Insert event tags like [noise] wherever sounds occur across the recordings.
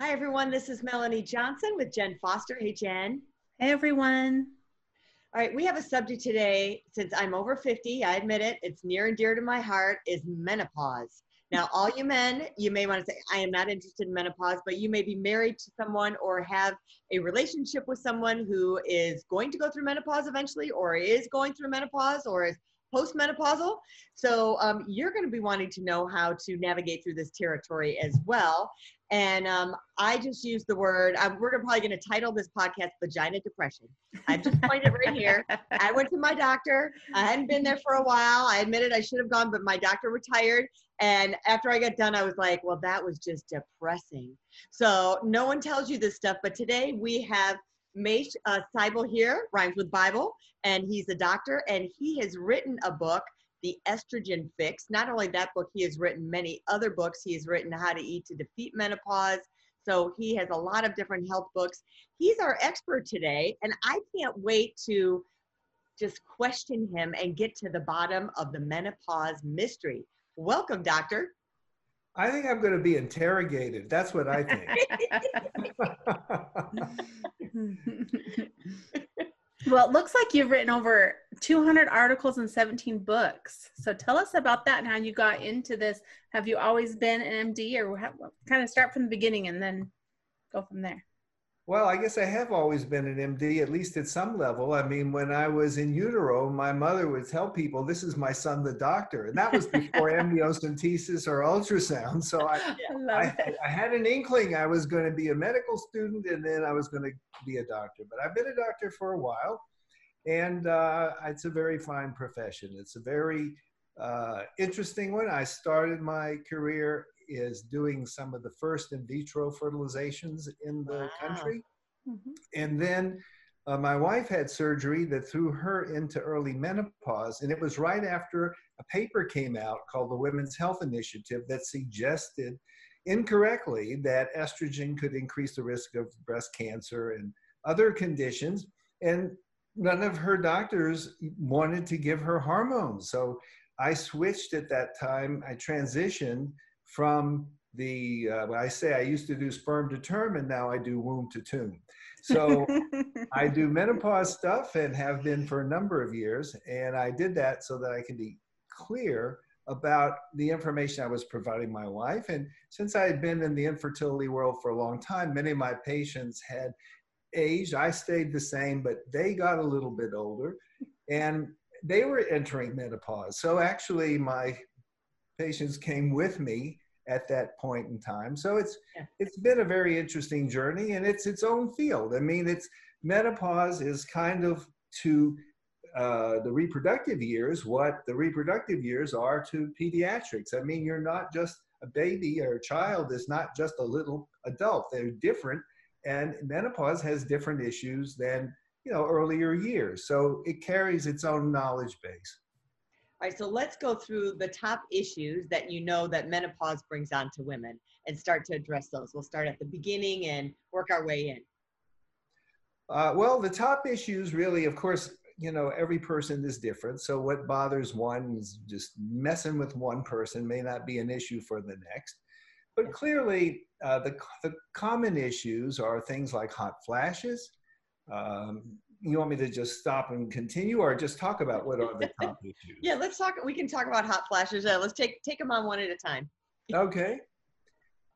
Hi, everyone. This is Melanie Johnson with Jen Foster. Hey, Jen. Hey, everyone. All right, we have a subject today. Since I'm over 50, I admit it, it's near and dear to my heart, is menopause. Now, all you men, you may want to say, I am not interested in menopause, but you may be married to someone or have a relationship with someone who is going to go through menopause eventually, or is going through menopause, or is postmenopausal. So um, you're going to be wanting to know how to navigate through this territory as well. And um, I just use the word, um, we're probably going to title this podcast Vagina Depression. I just pointed it right here. [laughs] I went to my doctor. I hadn't been there for a while. I admitted I should have gone, but my doctor retired. And after I got done, I was like, well, that was just depressing. So no one tells you this stuff, but today we have Mache uh, Seibel here, rhymes with Bible, and he's a doctor, and he has written a book the estrogen fix. Not only that book, he has written many other books. He has written How to Eat to Defeat Menopause. So he has a lot of different health books. He's our expert today, and I can't wait to just question him and get to the bottom of the menopause mystery. Welcome, doctor. I think I'm going to be interrogated. That's what I think. [laughs] Well, it looks like you've written over 200 articles and 17 books. So tell us about that and how you got into this. Have you always been an MD or kind of start from the beginning and then go from there? Well, I guess I have always been an MD, at least at some level. I mean, when I was in utero, my mother would tell people, This is my son, the doctor. And that was before [laughs] amniocentesis or ultrasound. So I, I, I, I, had an inkling I was going to be a medical student and then I was going to be a doctor. But I've been a doctor for a while. And uh, it's a very fine profession. It's a very uh, interesting one. I started my career is doing some of the first in vitro fertilizations in the wow. country. Mm-hmm. And then uh, my wife had surgery that threw her into early menopause. And it was right after a paper came out called the Women's Health Initiative that suggested incorrectly that estrogen could increase the risk of breast cancer and other conditions. And none of her doctors wanted to give her hormones. So I switched at that time. I transitioned from the, uh, I say I used to do sperm to term and now I do womb to tomb. So [laughs] I do menopause stuff and have been for a number of years. And I did that so that I can be clear about the information I was providing my wife. And since I had been in the infertility world for a long time, many of my patients had aged. I stayed the same, but they got a little bit older and they were entering menopause. So actually, my patients came with me at that point in time. So it's yeah. it's been a very interesting journey, and it's its own field. I mean, it's menopause is kind of to uh, the reproductive years what the reproductive years are to pediatrics. I mean, you're not just a baby or a child is not just a little adult. They're different, and menopause has different issues than you know earlier years. So it carries its own knowledge base. All right, so let's go through the top issues that you know that menopause brings on to women and start to address those. We'll start at the beginning and work our way in. Uh, well, the top issues really, of course, you know, every person is different. So what bothers one is just messing with one person may not be an issue for the next. But clearly, uh, the, the common issues are things like hot flashes, um, you want me to just stop and continue or just talk about what are the [laughs] top issues? Yeah, let's talk. We can talk about hot flashes. Uh, let's take, take them on one at a time. [laughs] okay.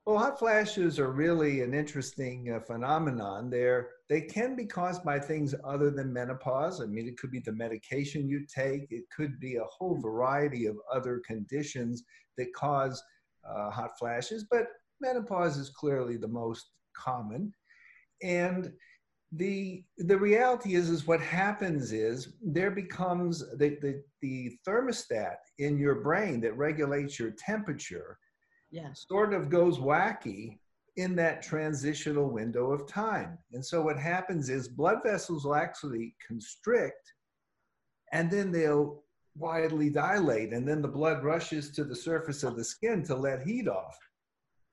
Well, hot flashes are really an interesting uh, phenomenon. They're, they can be caused by things other than menopause. I mean, it could be the medication you take. It could be a whole variety of other conditions that cause uh, hot flashes, but menopause is clearly the most common. And the the reality is is what happens is there becomes the, the the thermostat in your brain that regulates your temperature yeah. sort of goes wacky in that transitional window of time. And so what happens is blood vessels will actually constrict and then they'll widely dilate and then the blood rushes to the surface of the skin to let heat off.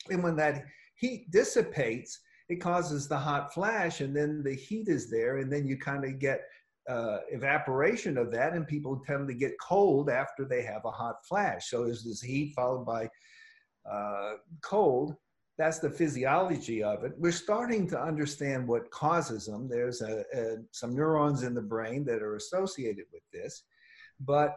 And when that heat dissipates, it causes the hot flash and then the heat is there and then you kind of get uh, evaporation of that and people tend to get cold after they have a hot flash. So there's this heat followed by uh, cold that's the physiology of it. We're starting to understand what causes them. There's a, a, some neurons in the brain that are associated with this. But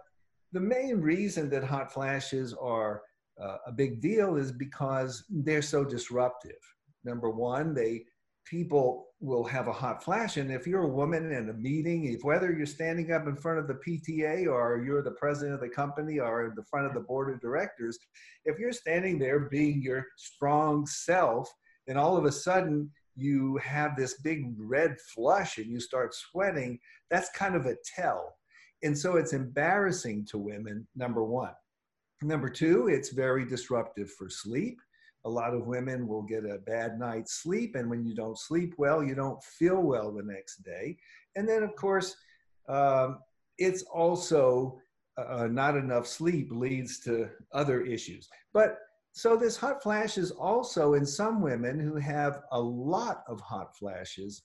the main reason that hot flashes are uh, a big deal is because they're so disruptive. Number one, they people will have a hot flash. And if you're a woman in a meeting, if whether you're standing up in front of the PTA or you're the president of the company or in the front of the board of directors, if you're standing there being your strong self, and all of a sudden you have this big red flush and you start sweating, that's kind of a tell. And so it's embarrassing to women, number one. Number two, it's very disruptive for sleep a lot of women will get a bad night's sleep and when you don't sleep well you don't feel well the next day. And then of course um, it's also uh, not enough sleep leads to other issues. But so this hot flash is also in some women who have a lot of hot flashes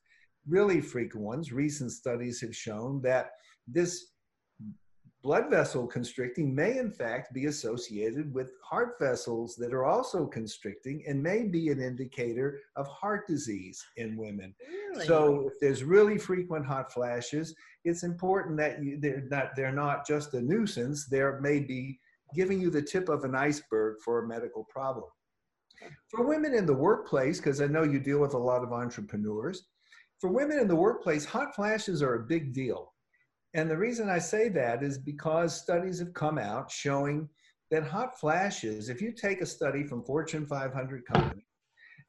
really frequent ones. Recent studies have shown that this blood vessel constricting may in fact be associated with heart vessels that are also constricting and may be an indicator of heart disease in women. Really? So if there's really frequent hot flashes, it's important that you, they're not they're not just a nuisance. There may be giving you the tip of an iceberg for a medical problem. For women in the workplace, because I know you deal with a lot of entrepreneurs, for women in the workplace, hot flashes are a big deal. And the reason I say that is because studies have come out showing that hot flashes, if you take a study from Fortune 500 companies,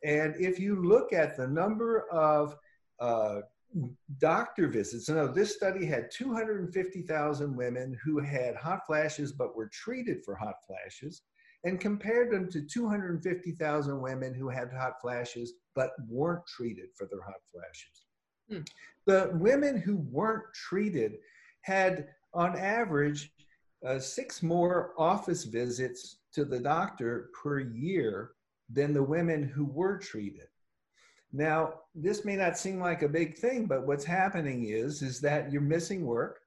and if you look at the number of uh, doctor visits, no, this study had 250,000 women who had hot flashes but were treated for hot flashes, and compared them to 250,000 women who had hot flashes but weren't treated for their hot flashes. Hmm. The women who weren't treated had, on average, uh, six more office visits to the doctor per year than the women who were treated. Now, this may not seem like a big thing, but what's happening is, is that you're missing work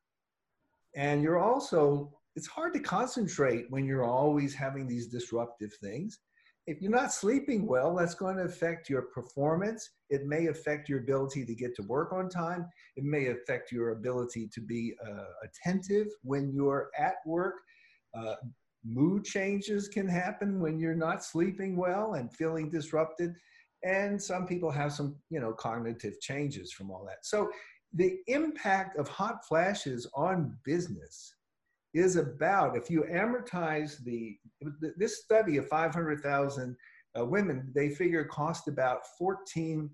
and you're also, it's hard to concentrate when you're always having these disruptive things if you're not sleeping well, that's going to affect your performance. It may affect your ability to get to work on time. It may affect your ability to be uh, attentive when you're at work. Uh, mood changes can happen when you're not sleeping well and feeling disrupted. And some people have some, you know, cognitive changes from all that. So the impact of hot flashes on business is about if you amortize the this study of 500,000 uh, women, they figure cost about 14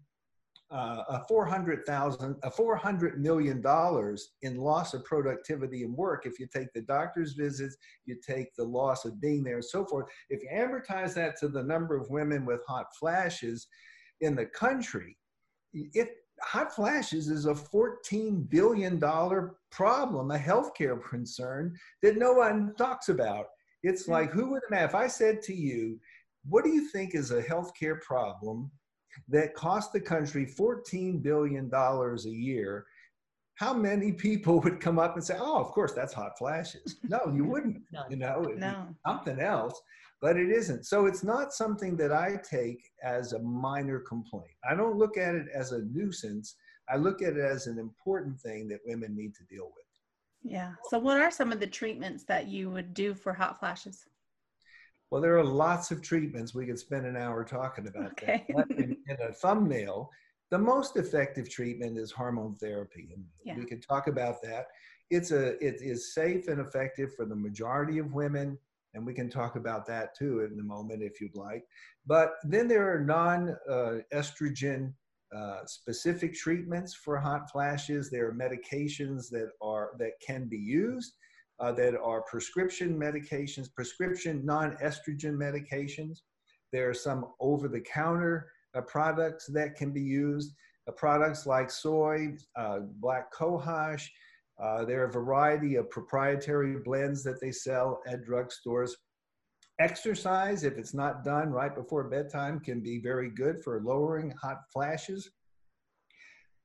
uh, a 400,000 a 400 million dollars in loss of productivity and work if you take the doctor's visits, you take the loss of being there and so forth. If you amortize that to the number of women with hot flashes in the country, it hot flashes is a $14 billion problem, a healthcare concern that no one talks about. It's hmm. like, who would imagine? If I said to you, what do you think is a healthcare problem that costs the country $14 billion a year? How many people [laughs] would come up and say, oh, of course, that's hot flashes? No, you [laughs] wouldn't. you know, no. something else but it isn't. So it's not something that I take as a minor complaint. I don't look at it as a nuisance. I look at it as an important thing that women need to deal with. Yeah. So what are some of the treatments that you would do for hot flashes? Well, there are lots of treatments. We could spend an hour talking about okay. that. In, in, a thumbnail, the most effective treatment is hormone therapy, and yeah. we could talk about that. It's a it is safe and effective for the majority of women and we can talk about that too in a moment if you'd like. But then there are non-estrogen uh, specific treatments for hot flashes. There are medications that are that can be used uh, that are prescription medications, prescription non-estrogen medications. There are some over-the-counter uh, products that can be used. Uh, products like soy, uh, black cohosh. Uh, there are a variety of proprietary blends that they sell at drugstores. Exercise, if it's not done right before bedtime, can be very good for lowering hot flashes.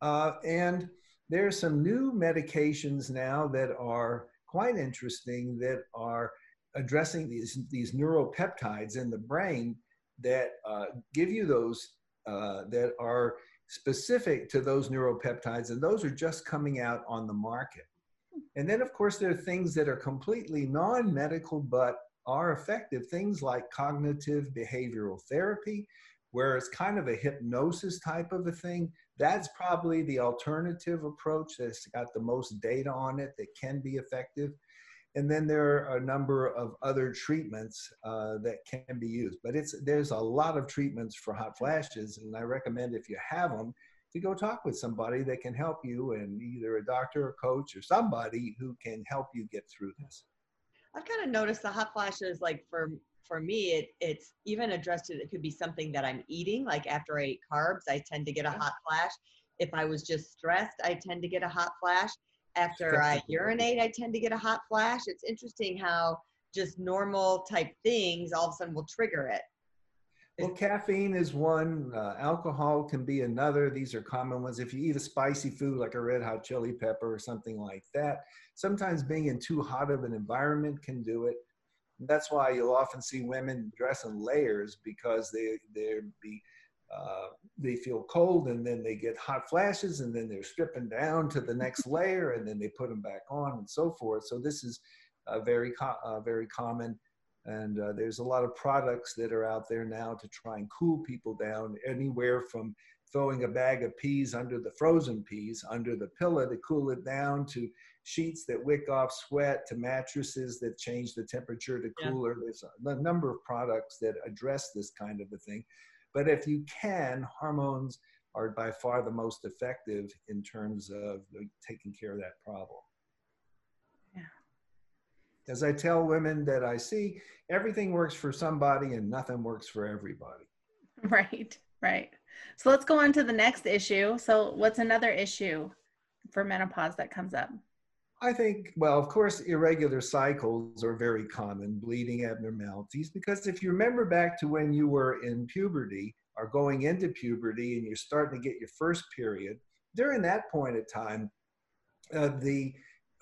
Uh, and there are some new medications now that are quite interesting that are addressing these, these neuropeptides in the brain that uh, give you those uh, that are specific to those neuropeptides, and those are just coming out on the market. And then, of course, there are things that are completely non medical but are effective, things like cognitive behavioral therapy, where it's kind of a hypnosis type of a thing. That's probably the alternative approach that's got the most data on it that can be effective. And then there are a number of other treatments uh, that can be used. But it's there's a lot of treatments for hot flashes, and I recommend if you have them to go talk with somebody that can help you, and either a doctor or coach or somebody who can help you get through this. I've kind of noticed the hot flashes, like for for me, it it's even addressed. It could be something that I'm eating, like after I eat carbs, I tend to get a hot flash. If I was just stressed, I tend to get a hot flash after I urinate, I tend to get a hot flash. It's interesting how just normal type things all of a sudden will trigger it. Well, caffeine is one. Uh, alcohol can be another. These are common ones. If you eat a spicy food like a red hot chili pepper or something like that, sometimes being in too hot of an environment can do it. That's why you'll often see women dress in layers because they they be uh, they feel cold and then they get hot flashes and then they're stripping down to the next [laughs] layer and then they put them back on and so forth. So this is uh, very, co- uh, very common. And uh, there's a lot of products that are out there now to try and cool people down anywhere from throwing a bag of peas under the frozen peas under the pillow to cool it down to sheets that wick off sweat to mattresses that change the temperature to cooler. Yeah. There's a number of products that address this kind of a thing. But if you can, hormones are by far the most effective in terms of taking care of that problem. Yeah. As I tell women that I see, everything works for somebody and nothing works for everybody. [laughs] Right, right. So let's go on to the next issue. So, what's another issue for menopause that comes up? I think, well, of course, irregular cycles are very common, bleeding abnormalities, because if you remember back to when you were in puberty or going into puberty and you're starting to get your first period, during that point of time, uh, the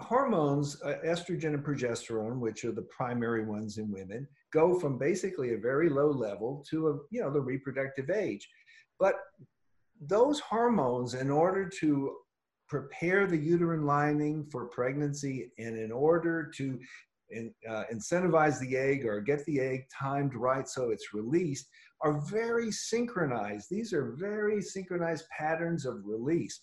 hormones, uh, estrogen and progesterone, which are the primary ones in women, go from basically a very low level to a, you know, the reproductive age. But those hormones, in order to prepare the uterine lining for pregnancy and in order to in, uh, incentivize the egg or get the egg timed right so it's released are very synchronized. These are very synchronized patterns of release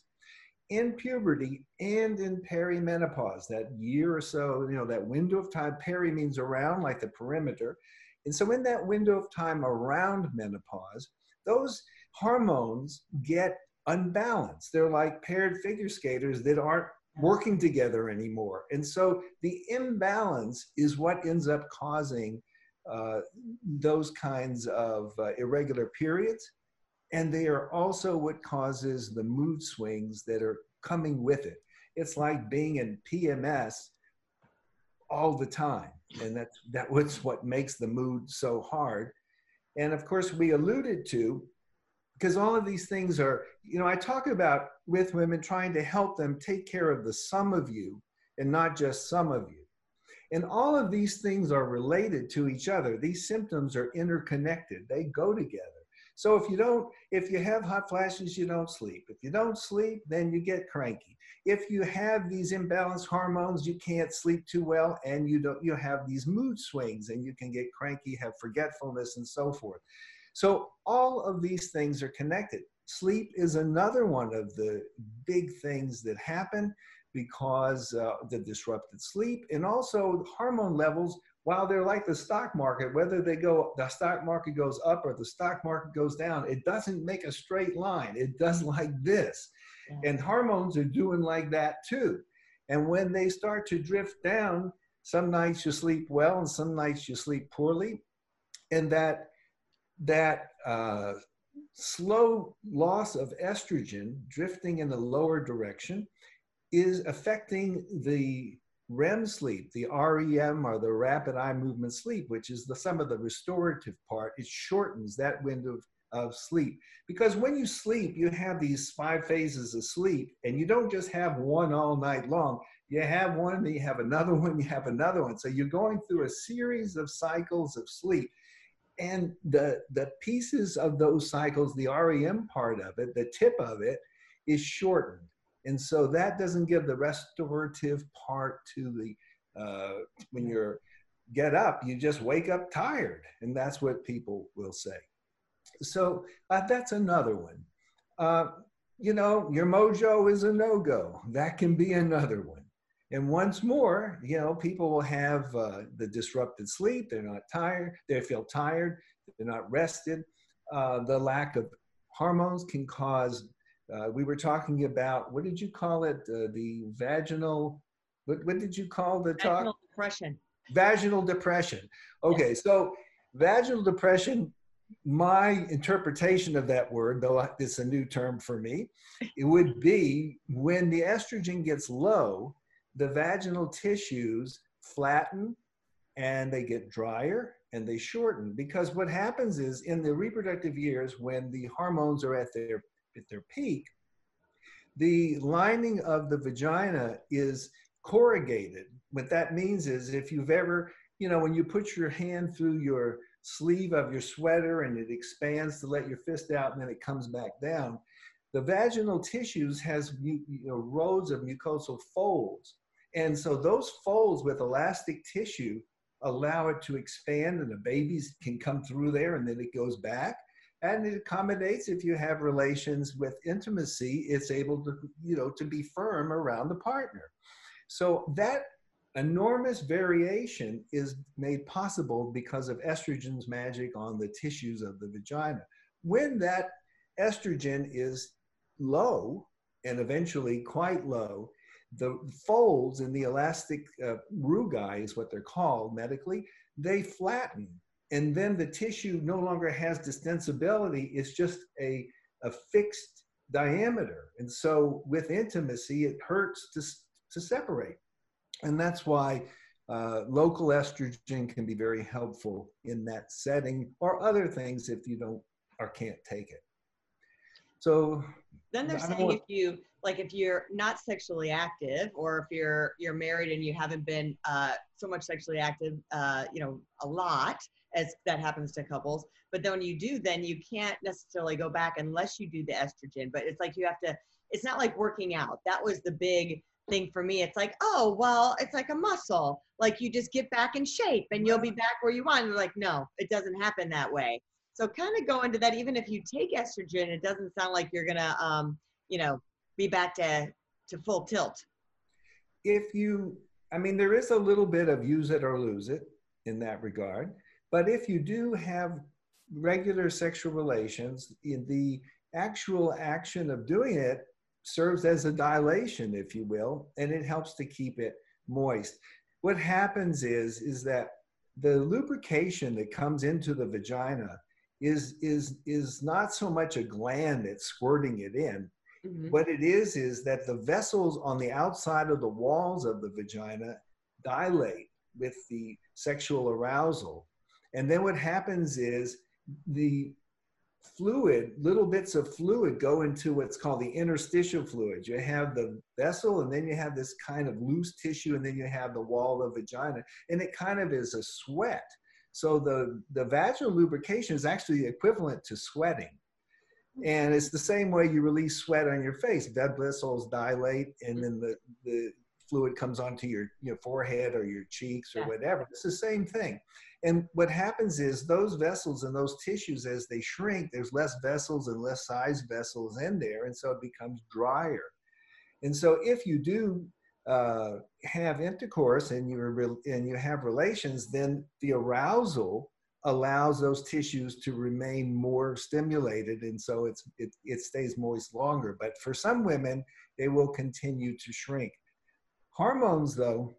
in puberty and in perimenopause, that year or so, you know, that window of time, peri means around like the perimeter. And so in that window of time around menopause, those hormones get unbalanced. They're like paired figure skaters that aren't working together anymore. And so the imbalance is what ends up causing uh, those kinds of uh, irregular periods. And they are also what causes the mood swings that are coming with it. It's like being in PMS all the time. And that's, that was what makes the mood so hard. And of course, we alluded to because all of these things are, you know, I talk about with women trying to help them take care of the sum of you and not just some of you. And all of these things are related to each other. These symptoms are interconnected, they go together. So if you don't, if you have hot flashes, you don't sleep. If you don't sleep, then you get cranky. If you have these imbalanced hormones, you can't sleep too well and you don't you have these mood swings and you can get cranky, have forgetfulness and so forth. So all of these things are connected. Sleep is another one of the big things that happen because uh, the disrupted sleep and also hormone levels while they're like the stock market whether they go the stock market goes up or the stock market goes down it doesn't make a straight line. It does [laughs] like this. And hormones are doing like that too. And when they start to drift down some nights you sleep well and some nights you sleep poorly. And that that uh, slow loss of estrogen drifting in the lower direction is affecting the REM sleep, the REM or the rapid eye movement sleep, which is the some of the restorative part. It shortens that window of, of sleep because when you sleep, you have these five phases of sleep, and you don't just have one all night long. You have one, then you have another [laughs] one, you have another one. So you're going through a series of cycles of sleep. And the, the pieces of those cycles, the REM part of it, the tip of it, is shortened. And so that doesn't give the restorative part to the, uh, when you're get up, you just wake up tired. And that's what people will say. So uh, that's another one. Uh, you know, your mojo is a no go. That can be another one. And once more, you know, people will have uh, the disrupted sleep. They're not tired. They feel tired. They're not rested. Uh, the lack of hormones can cause. Uh, we were talking about what did you call it? Uh, the vaginal. What, what did you call the talk? Vaginal depression. Vaginal depression. Okay, so vaginal depression. My interpretation of that word, though it's a new term for me, it would be when the estrogen gets low the vaginal tissues flatten and they get drier and they shorten. Because what happens is in the reproductive years when the hormones are at their at their peak the lining of the vagina is corrugated. What that means is if you've ever you know when you put your hand through your sleeve of your sweater and it expands to let your fist out and then it comes back down the vaginal tissues has you know, rows of mucosal folds and so those folds with elastic tissue allow it to expand and the babies can come through there and then it goes back. And it accommodates if you have relations with intimacy, it's able to, you know, to be firm around the partner. So that enormous variation is made possible because of estrogen's magic on the tissues of the vagina. When that estrogen is low and eventually quite low, the folds in the elastic uh, rugae is what they're called medically, they flatten. And then the tissue no longer has distensibility, it's just a, a fixed diameter. And so with intimacy, it hurts to, to separate. And that's why uh, local estrogen can be very helpful in that setting or other things if you don't or can't take it. So then they're saying if you like if you're not sexually active or if you're you're married and you haven't been uh, so much sexually active uh, you know a lot as that happens to couples but then when you do then you can't necessarily go back unless you do the estrogen but it's like you have to it's not like working out. That was the big thing for me. It's like oh well it's like a muscle. Like you just get back in shape and you'll be back where you want. And like no it doesn't happen that way. So kind of go into that even if you take estrogen it doesn't sound like you're gonna um, you know be back to to full tilt. If you i mean there is a little bit of use it or lose it in that regard but if you do have regular sexual relations the actual action of doing it serves as a dilation if you will and it helps to keep it moist. What happens is is that the lubrication that comes into the vagina is is is not so much a gland that's squirting it in Mm-hmm. What it is, is that the vessels on the outside of the walls of the vagina dilate with the sexual arousal. And then what happens is the fluid, little bits of fluid go into what's called the interstitial fluid. You have the vessel, and then you have this kind of loose tissue, and then you have the wall of the vagina, and it kind of is a sweat. So the, the vaginal lubrication is actually equivalent to sweating. And it's the same way you release sweat on your face. Blood vessels dilate, and then the, the fluid comes onto your, your forehead or your cheeks or yeah. whatever. It's the same thing. And what happens is those vessels and those tissues, as they shrink, there's less vessels and less size vessels in there, and so it becomes drier. And so if you do uh, have intercourse and you and you have relations, then the arousal allows those tissues to remain more stimulated and so it's it, it stays moist longer. But for some women they will continue to shrink. Hormones though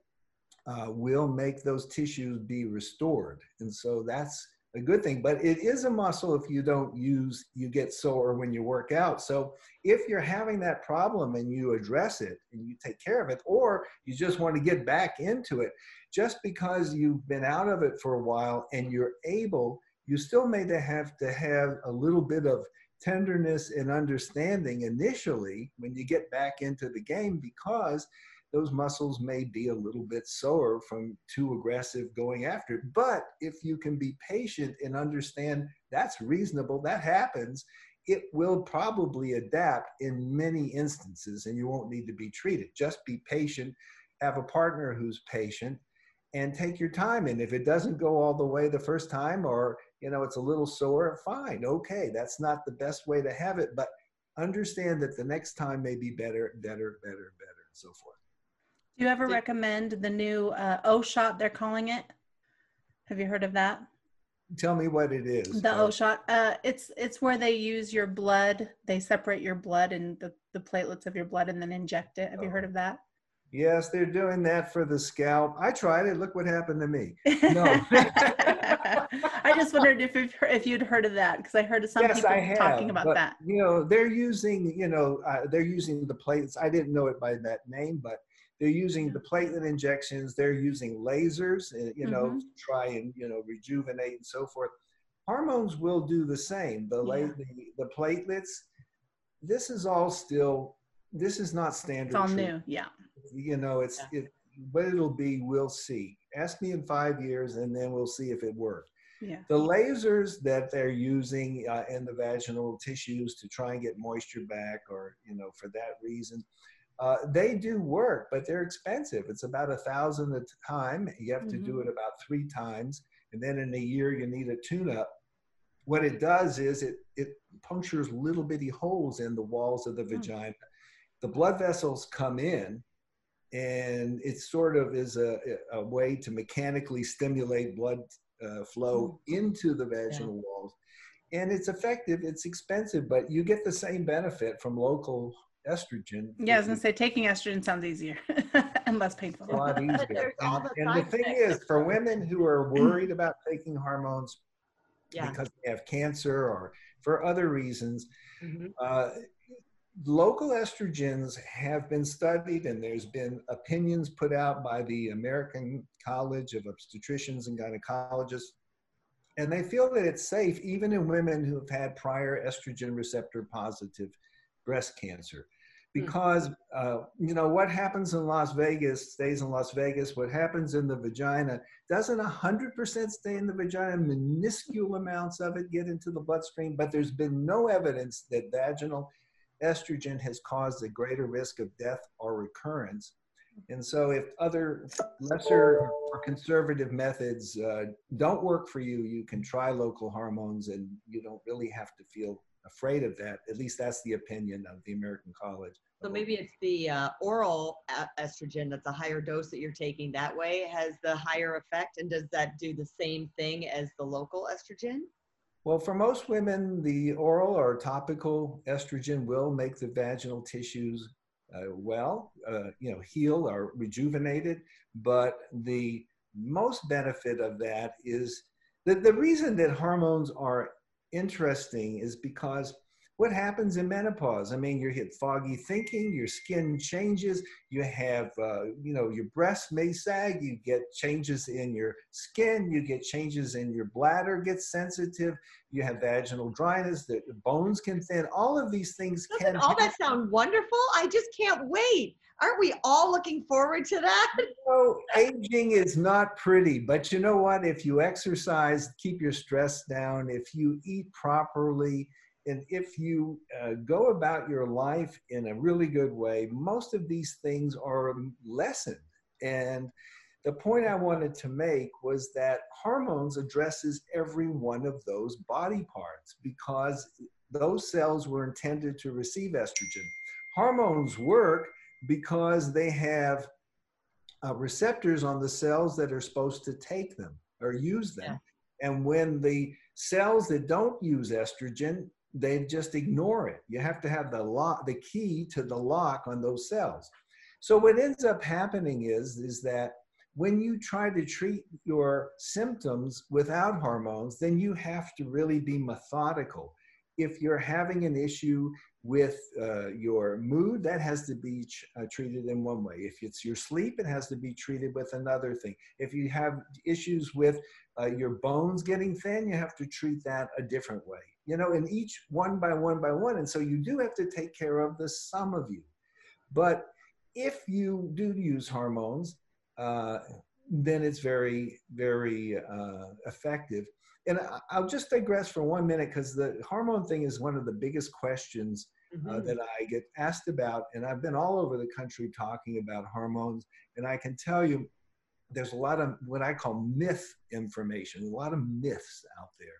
uh, will make those tissues be restored and so that's a good thing, but it is a muscle if you don't use, you get sore when you work out. So if you're having that problem and you address it and you take care of it, or you just want to get back into it, just because you've been out of it for a while and you're able, you still may have to have a little bit of tenderness and understanding initially when you get back into the game because those muscles may be a little bit sore from too aggressive going after it. But if you can be patient and understand that's reasonable, that happens, it will probably adapt in many instances and you won't need to be treated. Just be patient, have a partner who's patient, and take your time. And if it doesn't go all the way the first time or you know it's a little sore, fine, okay, that's not the best way to have it, but understand that the next time may be better, better, better, better, and so forth. Do you ever recommend the new uh, O shot? They're calling it. Have you heard of that? Tell me what it is. The O shot. Uh, it's it's where they use your blood. They separate your blood and the, the platelets of your blood and then inject it. Have you heard of that? Yes, they're doing that for the scalp. I tried it. Look what happened to me. No. [laughs] I just wondered if if you'd heard of that because I heard of some yes, people have, talking about but, that. You know, they're using you know uh, they're using the plates. I didn't know it by that name, but they're using the platelet injections. They're using lasers, uh, you know, Mhm. to try and you know rejuvenate and so forth. Hormones will do the same. The la- Yeah. the, the platelets. This is all still. This is not standard. It's all treatment. new. Yeah. You know, it's it. What it'll be, we'll see. Ask me in five years, and then we'll see if it worked. Yeah. The lasers that they're using uh, in the vaginal tissues to try and get moisture back, or you know, for that reason, uh, they do work, but they're expensive. It's about a thousand a time. You have to do it about three times, and then in a year you need a tune-up. What it does is it it punctures little bitty holes in the walls of the vagina. The blood vessels come in, and it sort of is a, a way to mechanically stimulate blood uh, flow into the vaginal walls. And it's effective, it's expensive, but you get the same benefit from local estrogen. Yeah, I was gonna say taking estrogen sounds easier [laughs] and less painful. a lot [laughs] easier. And, the and the thing is, for women who are worried about taking hormones Yeah. because they have cancer or for other reasons, Mhm. uh, local estrogens have been studied and there's been opinions put out by the American College of Obstetricians and Gynecologists. And they feel that it's safe even in women who have had prior estrogen receptor positive breast cancer. Because, uh, you know, what happens in Las Vegas stays in Las Vegas. What happens in the vagina doesn't 100% stay in the vagina. Minuscule amounts of it get into the bloodstream, but there's been no evidence that vaginal estrogen has caused a greater risk of death or recurrence. And so, if other lesser or conservative methods uh, don't work for you, you can try local hormones and you don't really have to feel afraid of that. At least that's the opinion of the American College. So maybe it's the uh, oral uh, estrogen that's a higher dose that you're taking that way has the higher effect. And does that do the same thing as the local estrogen? Well, for most women, the oral or topical estrogen will make the vaginal tissues uh, well, uh, you know, heal or rejuvenated. But the most benefit of that is that the reason that hormones are interesting is because what happens in menopause? I mean, you hit foggy thinking, your skin changes, you have, uh, you know, your breasts may sag, you get changes in your skin, you get changes in your bladder gets sensitive, you have vaginal dryness, the bones can thin. All of these things Doesn't can all that sound wonderful? I just can't wait. Aren't we all looking forward to that? So aging is not pretty, but you know what? If you exercise, keep your stress down, if you eat properly, and if you uh, go about your life in a really good way, most of these things are lessened. And the point I wanted to make was that hormones addresses every one of those body parts because those cells were intended to receive estrogen. Hormones work because they have uh, receptors on the cells that are supposed to take them or use them. And when the cells that don't use estrogen, they just ignore it. You have to have the lock, the key to the lock on those cells. So what ends up happening is, is that when you try to treat your symptoms without hormones, then you have to really be methodical. If you're having an issue with uh, your mood, that has to be uh, treated in one way. If it's your sleep, it has to be treated with another thing. If you have issues with uh, your bones getting thin, you have to treat that a different way. You know, in each one by one by one. And so you do have to take care of the sum of you. But if you do use hormones, uh, then it's very, very uh, effective. And I'll just digress for one minute because the hormone thing is one of the biggest questions uh, mm-hmm. that I get asked about. And I've been all over the country talking about hormones. And I can tell you, there's a lot of what I call myth information, a lot of myths out there.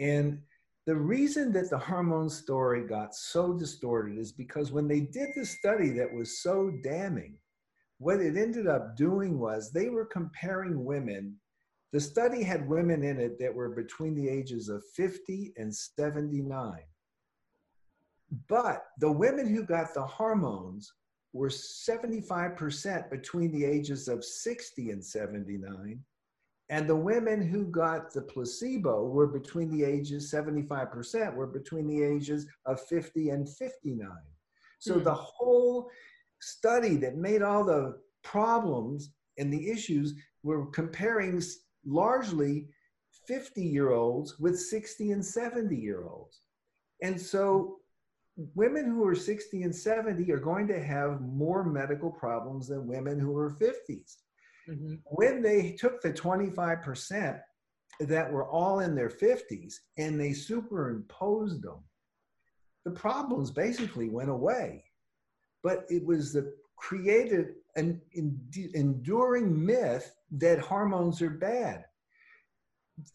And the reason that the hormone story got so distorted is because when they did the study that was so damning, what it ended up doing was they were comparing women. The study had women in it that were between the ages of 50 and 79. But the women who got the hormones were 75% between the ages of 60 and 79. And the women who got the placebo were between the ages, 75% were between the ages of 50 and 59. So mm. the whole study that made all the problems and the issues were comparing largely 50 year olds with 60 and 70 year olds. And so women who are 60 and 70 are going to have more medical problems than women who are 50s. Mm-hmm. When they took the 25% that were all in their 50s and they superimposed them, the problems basically went away. But it was the created an enduring myth that hormones are bad.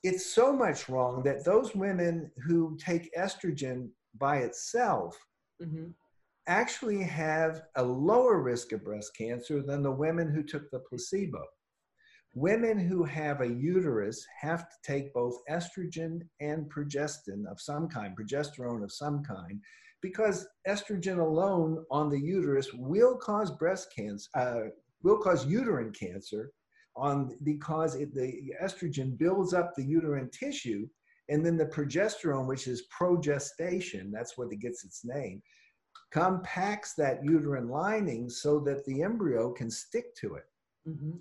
It's so much wrong that those women who take estrogen by itself mm-hmm. Actually have a lower risk of breast cancer than the women who took the placebo. Women who have a uterus have to take both estrogen and progestin of some kind, progesterone of some kind, because estrogen alone on the uterus will cause breast cancer, uh, will cause uterine cancer, on because it, the estrogen builds up the uterine tissue and then the progesterone, which is progestation, that's what it gets its name, compacts that uterine lining so that the embryo can stick to it. Mm-hmm.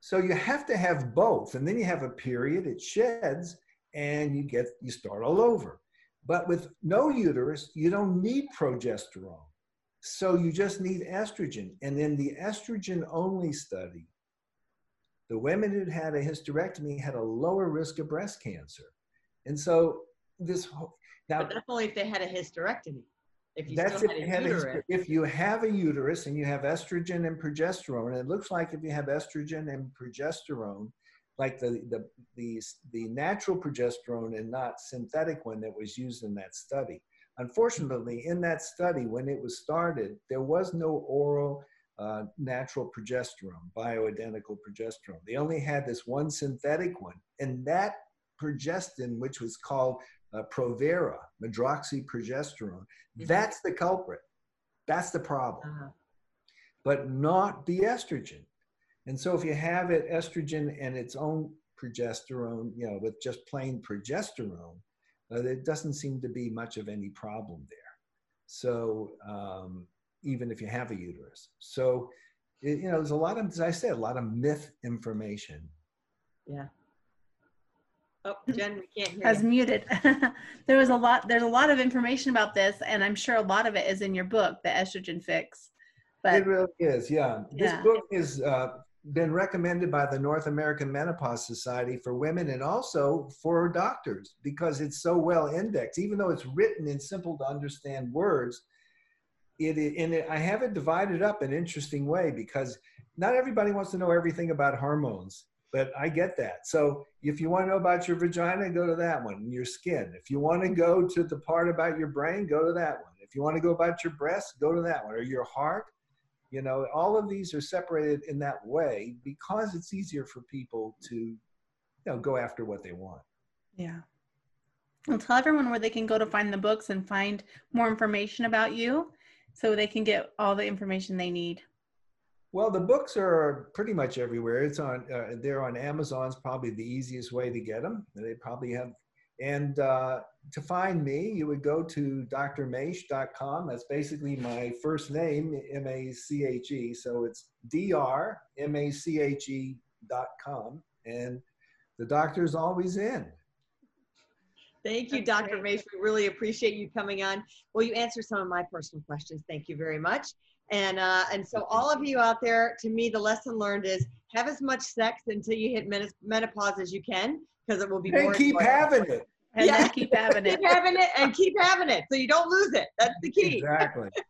So you have to have both. And then you have a period, it sheds, and you get you start all over. But with no uterus, you don't need progesterone. So you just need estrogen. And in the estrogen only study, the women who had a hysterectomy had a lower risk of breast cancer. And so this now but that's only if they had a hysterectomy. If you that's if, a, if you have a uterus and you have estrogen and progesterone, and it looks like if you have estrogen and progesterone, like the, the, the, the natural progesterone and not synthetic one that was used in that study. Unfortunately, in that study, when it was started, there was no oral uh, natural progesterone, bioidentical progesterone. They only had this one synthetic one, and that progestin, which was called uh, Provera, medroxyprogesterone. Mm-hmm. That's the culprit. That's the problem. Uh-huh. But not the estrogen. And so if you have it estrogen and its own progesterone, you know, with just plain progesterone, uh, there doesn't seem to be much of any problem there. So um, even if you have a uterus. So, it, you know, there's a lot of, as I said, a lot of myth information. Yeah. Oh, Jen, we can't hear Has you. muted. [laughs] there was a lot. There's a lot of information about this, and I'm sure a lot of it is in your book, The Estrogen Fix. But it really is. Yeah, this yeah. book has uh, been recommended by the North American Menopause Society for women and also for doctors because it's so well indexed. Even though it's written in simple to understand words, it and it. I have it divided up in an interesting way because not everybody wants to know everything about hormones but I get that. So if you want to know about your vagina, go to that one, your skin. If you want to go to the part about your brain, go to that one. If you want to go about your breast, go to that one, or your heart. You know, all of these are separated in that way because it's easier for people to, you know, go after what they want. Yeah. Well, tell everyone where they can go to find the books and find more information about you so they can get all the information they need. Well, the books are pretty much everywhere. It's on. Uh, they're on Amazon's probably the easiest way to get them. They probably have. And uh, to find me, you would go to drmache.com. That's basically my first name, M A C H E. So it's D R M A C H E dot com. And the doctor's always in. Thank you, That's Dr. great. Mache. We really appreciate you coming on. Well, you answered some of my personal questions. Thank you very much. And uh, and so all of you out there, to me, the lesson learned is have as much sex until you hit men- menopause as you can, because it will be more. And keep enjoyable. having it. And Yeah. keep having [laughs] it. Keep having it and keep having it, so you don't lose it. That's the key. Exactly. [laughs]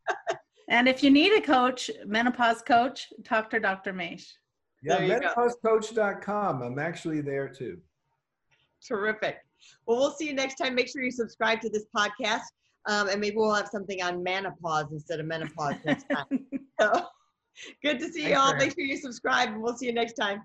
And if you need a coach, menopause coach, talk to Dr. Mache. Yeah, There you go. menopausecoach.com. I'm actually there too. Terrific. Well, we'll see you next time. Make sure you subscribe to this podcast, um, and maybe we'll have something on menopause instead of menopause next [laughs] time. So, good to see you all. Fran. Make sure you subscribe, and we'll see you next time.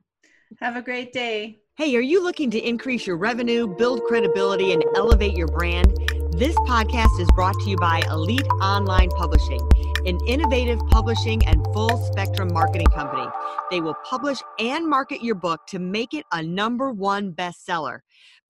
Have a great day. Hey, are you looking to increase your revenue, build credibility, and elevate your brand? This podcast is brought to you by Elite Online Publishing, an innovative publishing and full spectrum marketing company. They will publish and market your book to make it a number one bestseller.